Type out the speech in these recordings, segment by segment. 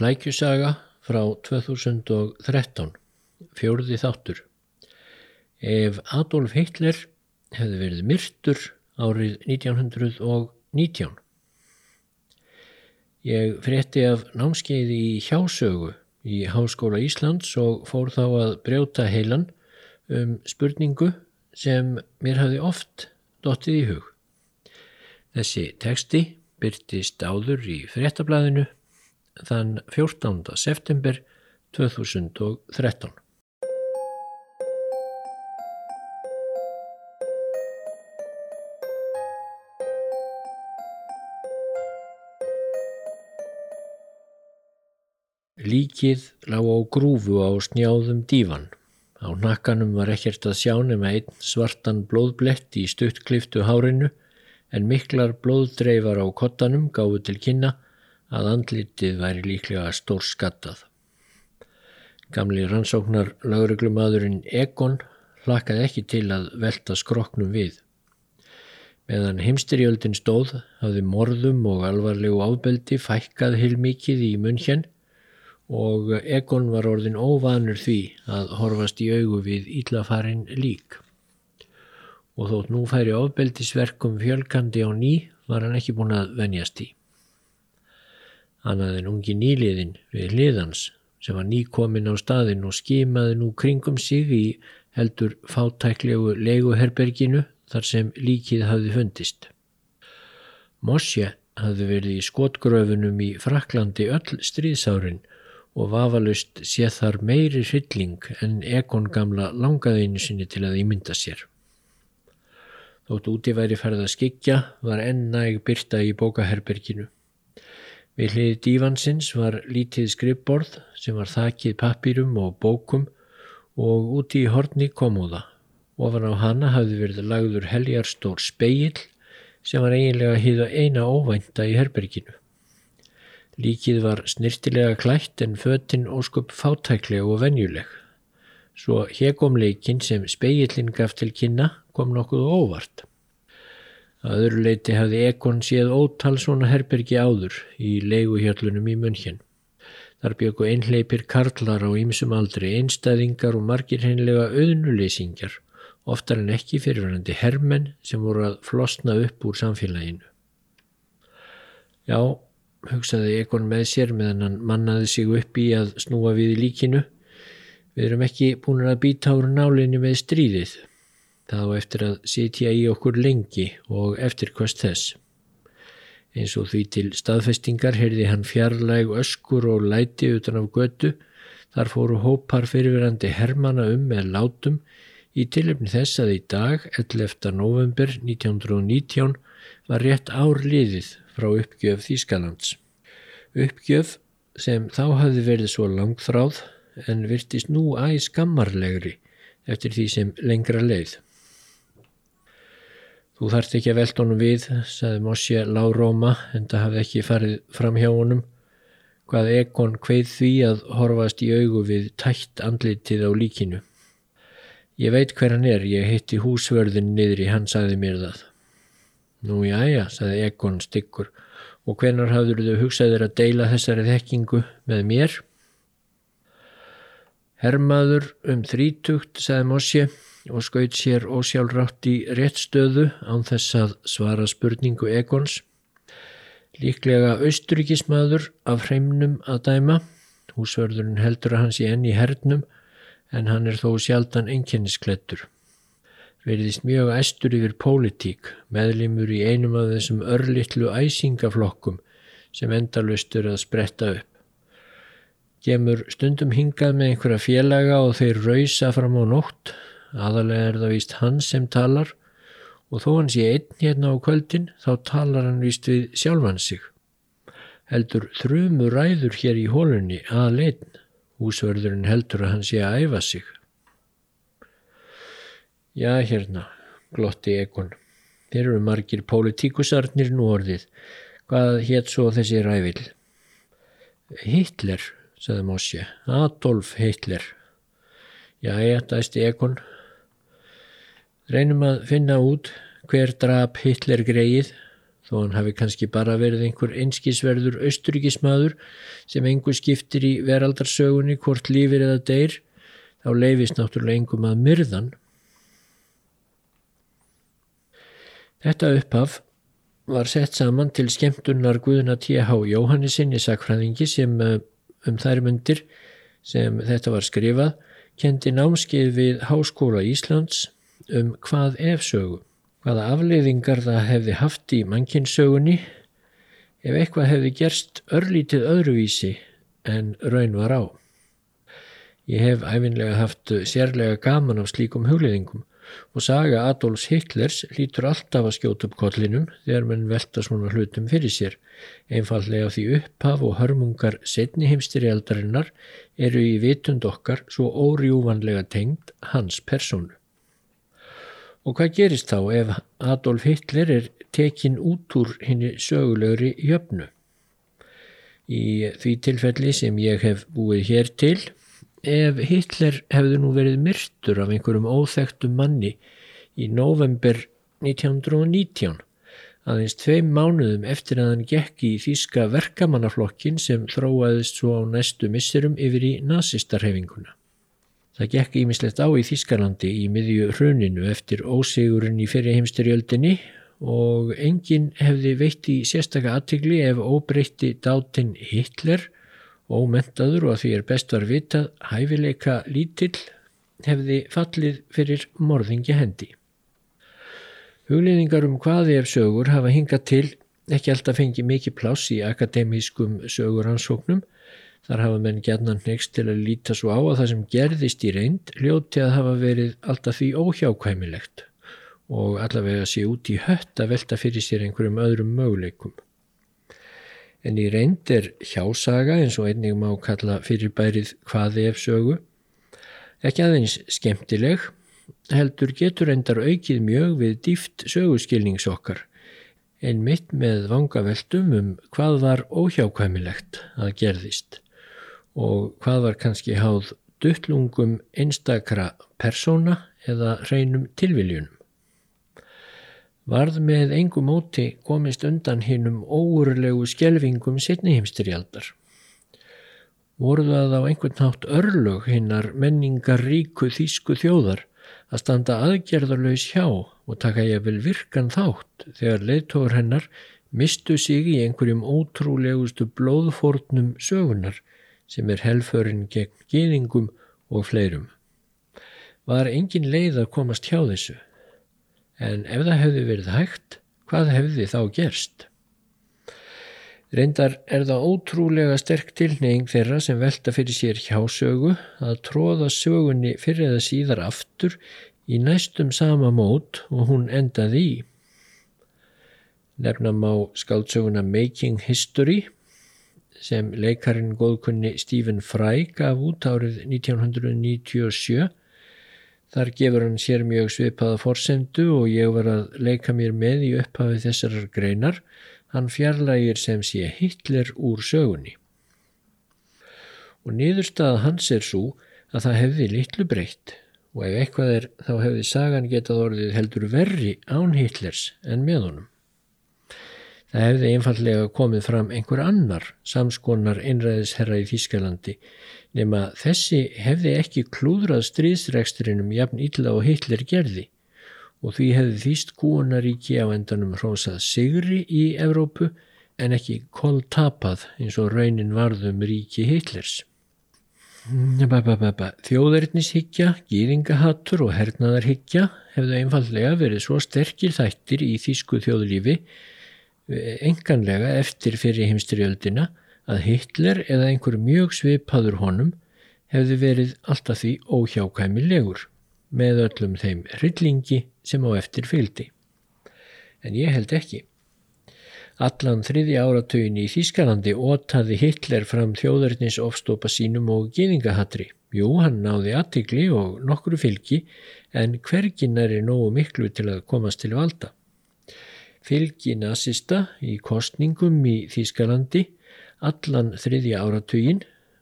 Flækjusaga frá 2013, fjórði þáttur. Ef Adolf Hitler hefði verið myrtur árið 1919. Ég frétti af námskeiði í hjásögu í Háskóla Íslands og fór þá að brjóta heilan um spurningu sem mér hafði oft dottið í hug. Þessi teksti byrtist áður í fréttablaðinu þann 14. september 2013. Líkið lág á grúfu á snjáðum dívan. Á nakkanum var ekkert að sjá nema einn svartan blóðblett í stuttkliftu hárinu en miklar blóðdreifar á kottanum gáðu til kynna að andlitið væri líklega stór skattað. Gamli rannsóknar lauruglumadurinn Egon hlakkaði ekki til að velta skroknum við. Meðan heimstyrjöldin stóð hafði morðum og alvarlegu ábeldi fækkað heilmikið í munn hérn og Egon var orðin óvanur því að horfast í augu við íllafarin lík. Og þótt nú færi ofbeldisverkum fjölkandi á ný var hann ekki búin að venjast í. Annað en ungi nýliðin við hliðans sem var nýkomin á staðin og skimaði nú kringum sig í heldur fátæklegu leiguherberginu þar sem líkið hafði fundist. Mosje hafði verið í skotgröfunum í Fraklandi öll stríðsárin og vafalust sé þar meiri hrylling en Egon gamla langaðinu sinni til að ímynda sér. Þótt úti væri ferð að skikja var enn næg byrta í bókaherberginu. Við hliði dívansins var lítið skrifborð sem var þakkið pappirum og bókum og úti í horni komóða. Ofan á hana hafði verið lagður heljarstór speil sem var eiginlega hýða eina óvænta í herberginu. Líkið var snirtilega klætt en fötinn óskup fátækleg og venjuleg. Svo hegomleikin sem speillin gaf til kynna kom nokkuð óvart. Að öðru leiti hafði Ekon séð ótal svona herbergi áður í leiguhjöllunum í munnkjön. Þar byggu einhleipir karlar á ýmsum aldri, einstæðingar og margir hennilega auðnuleysingjar, oftar en ekki fyrirverandi hermenn sem voru að flosna upp úr samfélaginu. Já, hugsaði Egon með sér meðan hann mannaði sig upp í að snúa við líkinu. Við erum ekki búin að býta úr nálinni með stríðið. Það á eftir að sitja í okkur lengi og eftir hvers þess. Eins og því til staðfestingar heyrði hann fjarlæg öskur og læti utan af götu. Þar fóru hópar fyrirverandi hermana um með látum í tilöfni þess að í dag, 11. november 1919, var rétt ár liðið frá uppgjöf Þýskalands. Uppgjöf sem þá hafði verið svo langþráð en virtist nú æg skammarlegri eftir því sem lengra leið. Þú þarft ekki að velta honum við, saði Mosje láróma en það hafði ekki farið fram hjá honum. Hvað Egon kveið því að horfast í augu við tætt andlitið á líkinu. Ég veit hver hann er, ég hitti húsvörðin niður í hann, saði mér það. Nú já, já, saði Egon styggur og hvenar hafður þau hugsaðir að deila þessari þekkingu með mér? Hermaður um þrítugt, saði Mosje og skaut sér ósjálfrátt í réttstöðu án þess að svara spurningu Egons. Líklega austrykismadur af hreimnum að dæma. Húsvörðurinn heldur að hans í enni hernum en hann er þó sjaldan enginnisklettur veriðist mjög æstur yfir pólitík, meðlimur í einum af þessum örlittlu æsingaflokkum sem endalustur að spretta upp. Gemur stundum hingað með einhverja félaga og þeir rausa fram á nótt, aðalega er það víst hann sem talar og þó hann sé einn hérna á kvöldin þá talar hann víst við sjálfan sig. Heldur þrjumu ræður hér í hólunni að leitin, húsverðurinn heldur að hann sé að æfa sig. Já, hérna, glotti Egon. Þeir eru margir pólitíkusarnir nú orðið. Hvað hétt svo þessi ræfil? Hitler, saði Mosje. Adolf Hitler. Já, ég dæsti Egon. Reynum að finna út hver drap Hitler greið. þó hann hafi kannski bara verið einhver einskísverður austuríkismadur sem engu skiptir í veraldarsögunni hvort lífir eða deyr, þá leifist náttúrulega engum að myrðan. Þetta upphaf var sett saman til skemmtunnar Guðuna T.H. Jóhannesinni sakfræðingi sem eh, um þær myndir sem þetta var skrifað kendi námskeið við Háskóla Íslands um hvað ef sögu hvaða afleiðingar það hefði haft í mannkynnssögunni ef eitthvað hefði gerst örlítið öðruvísi en raun var á. Ég hef æfinlega haft sérlega gaman af slíkum hugleðingum og saga Adolfs Hitlers lítur alltaf að skjóta upp kollinum þegar mann velta svona hlutum fyrir sér. Einfallega því upphaf og hörmungar setni heimstyrjaldarinnar eru í vitund okkar svo órjúvanlega tengd hans persónu. Og hvað gerist þá ef Adolf Hitler er tekin út úr henni sögulegri jöfnu? Í því tilfelli sem ég hef búið hér til, ef Hitler hefði nú verið myrtur af einhverjum óþægtum manni í november 1919, aðeins tveim mánuðum eftir að hann gekk í þýska verkamannaflokkin sem þróaðist svo á næstu misserum yfir í nazistarhefinguna. Það gekk ímislegt á í Þískarlandi í miðju hruninu eftir ósigurinn í fyrir heimstyrjöldinni og enginn hefði veitt í sérstakka aðtigli ef óbreytti dátinn Hitler, ómentaður og að því er best var vitað hæfileika lítill, hefði fallið fyrir morðingi hendi. Hugliðingar um hvaði ef sögur hafa hingað til ekki alltaf fengið mikið pláss í akademískum söguransóknum Þar hafa menn gætnan next til að líta svo á að það sem gerðist í reynd hljóti að hafa verið alltaf því óhjákvæmilegt og allavega sé út í hött að velta fyrir sér einhverjum öðrum möguleikum. En í reynd er hjásaga eins og einnig má kalla fyrirbærið hvaði ef sögu. Ekki aðeins skemmtileg, heldur getur endar aukið mjög við dýft söguskilningsokkar en mitt með vangaveltum um hvað var óhjákvæmilegt að gerðist og hvað var kannski háð duttlungum einstakra persóna eða hreinum tilviljunum. Varð með engum móti komist undan hinnum óurlegu skjelvingum setnihimstyrjaldar. Voru það á einhvern nátt örlög hinnar menningar ríku þýsku þjóðar að standa aðgerðarlaus hjá og taka ég vel virkan þátt þegar leittóður hennar mistu sig í einhverjum ótrúlegustu blóðfórnum sögunar sem er helförinn gegn gýðingum og fleirum. Var engin leið að komast hjá þessu, en ef það hefði verið hægt, hvað hefði þá gerst? Reyndar er það ótrúlega sterk tilneying þeirra sem velta fyrir sér hjásögu að tróða sögunni fyrir eða síðar aftur í næstum sama mót og hún endaði í. Nefnum á skáldsöguna Making History sem leikarin góðkunni Stephen Fry gaf út árið 1997. Þar gefur hann sér mjög svipaða forsendu og ég var að leika mér með í upphafi þessarar greinar. Hann fjarlægir sem sé Hitler úr sögunni. Og niðurstaða hans er svo að það hefði litlu breytt og ef eitthvað er þá hefði sagan getað orðið heldur verri án Hitlers en með honum. Það hefði einfallega komið fram einhver annar samskonar einræðisherra í Þýskalandi nema þessi hefði ekki klúðrað stríðsreksturinnum jafn illa og Hitler gerði og því hefði Þýst kúunaríki á endanum hrósað sigri í Evrópu en ekki koltapað eins og raunin varðum ríki Hitlers. Þjóðverðnishyggja, gýringahattur og hernaðarhyggja hefðu einfallega verið svo sterkir þættir í Þýsku þjóðlífi enganlega eftir fyrir heimstyrjöldina að Hitler eða einhver mjög svipaður honum hefði verið alltaf því óhjákæmilegur með öllum þeim hryllingi sem á eftir fylgdi. En ég held ekki. Allan þriði áratögin í Þískalandi ótaði Hitler fram þjóðarins ofstópa sínum og geðingahatri. Jú, hann náði aðtikli og nokkru fylgi en hverginar er nógu miklu til að komast til valda. Fylgi nazista í kostningum í Þýskalandi allan þriðja áratugin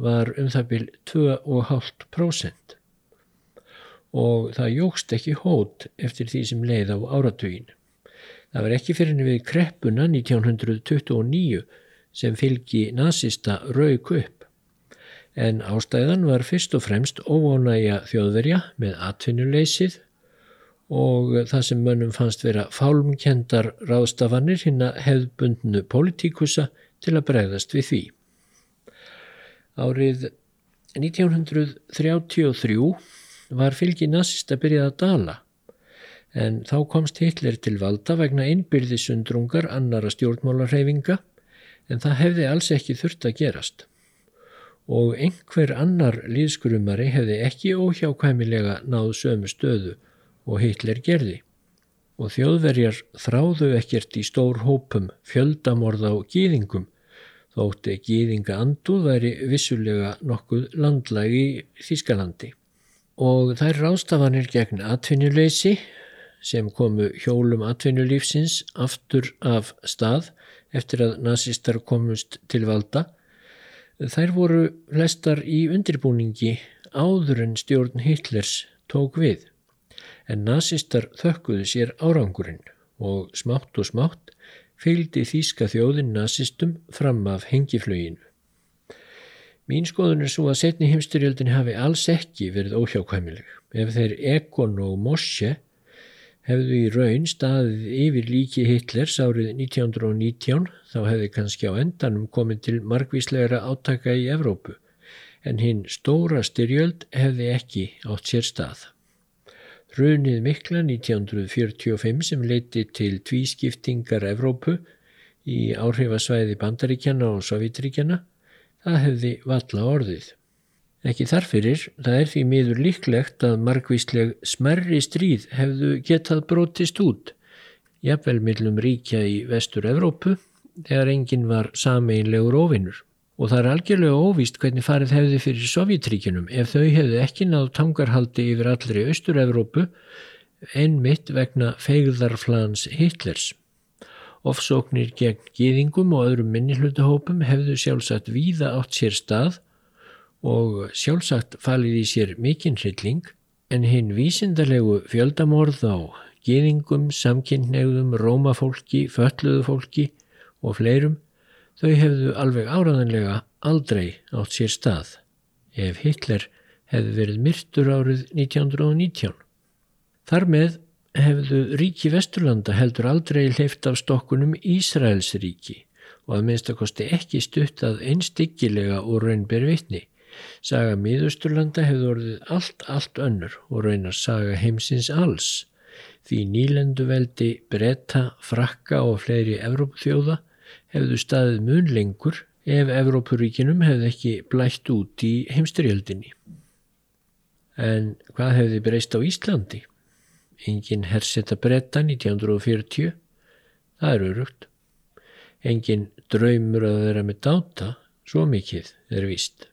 var um það byrj 2,5% og það jógst ekki hót eftir því sem leið á áratugin. Það var ekki fyrir við kreppuna 1929 sem fylgi nazista rauk upp. En ástæðan var fyrst og fremst óvonægja þjóðverja með atvinnuleysið og það sem mönnum fannst vera fálmkendar ráðstafanir hinn að hefðbundnu politíkusa til að bregðast við því. Árið 1933 var fylgi nazista byrjað að dala en þá komst Hitler til valda vegna innbyrðisundrungar annara stjórnmálarhefinga en það hefði alls ekki þurft að gerast. Og einhver annar líðskurumari hefði ekki óhjákvæmilega náðu sömu stöðu og Hitler gerði. Og þjóðverjar þráðu ekkert í stór hópum fjöldamorða og gýðingum þótti gýðinga anduð væri vissulega nokkuð landlægi í Þískalandi. Og þær rástafanir gegn atvinnuleysi sem komu hjólum atvinnulífsins aftur af stað eftir að nazistar komust til valda. Þær voru flestar í undirbúningi áður en stjórn Hitlers tók við. En nazistar þökkuðu sér árangurinn og smátt og smátt fylgdi þýska þjóðin nazistum fram af hengiflöginu. Mín skoðun er svo að setni heimstyrjöldin hafi alls ekki verið óhjákvæmileg. Ef þeir Ekon og Moshe hefðu í raun staðið yfir líki Hitlers árið 1919 þá hefði kannski á endanum komið til margvíslegra átaka í Evrópu en hinn stóra styrjöld hefði ekki átt sér stað. Hrunið mikla 1945 sem leiti til tvískiptingar Evrópu í áhrifasvæði Bandaríkjana og Sovjetríkjana, það hefði valla orðið. Ekki þarfirir, það er því miður líklegt að margvísleg smerri stríð hefðu getað brotist út, jafnvel millum ríkja í vestur Evrópu, þegar enginn var sameinlegur ofinnur. Og það er algjörlega óvíst hvernig farið hefði fyrir Sovjetríkinum ef þau hefðu ekki náð tangarhaldi yfir allri austur-Evrópu einmitt vegna feigðarflans Hitlers. Offsóknir gegn gýðingum og öðrum minnihlutahópum hefðu sjálfsagt víða átt sér stað og sjálfsagt falið í sér mikinn hrylling en hinn vísindarlegu fjöldamorð á geðingum, samkynneigðum, rómafólki, fölluðu fólki og fleirum þau hefðu alveg áraðanlega aldrei átt sér stað ef Hitler hefði verið myrtur árið 1919. Þar með hefðu ríki Vesturlanda heldur aldrei hleyft af stokkunum Ísraels ríki og að minnstakosti ekki stuttað einstiggilega úr raunber vitni Saga miðusturlanda hefði orðið allt, allt önnur og raunar saga heimsins alls. Því nýlenduveldi, bretta, frakka og fleiri Evrópþjóða hefðu staðið mun lengur ef Evrópuríkinum hefði ekki blætt út í heimstyrjöldinni. En hvað hefði breyst á Íslandi? Engin hersetta bretta 1940, það er örugt. Engin draumur að vera með dáta, svo mikið er vist.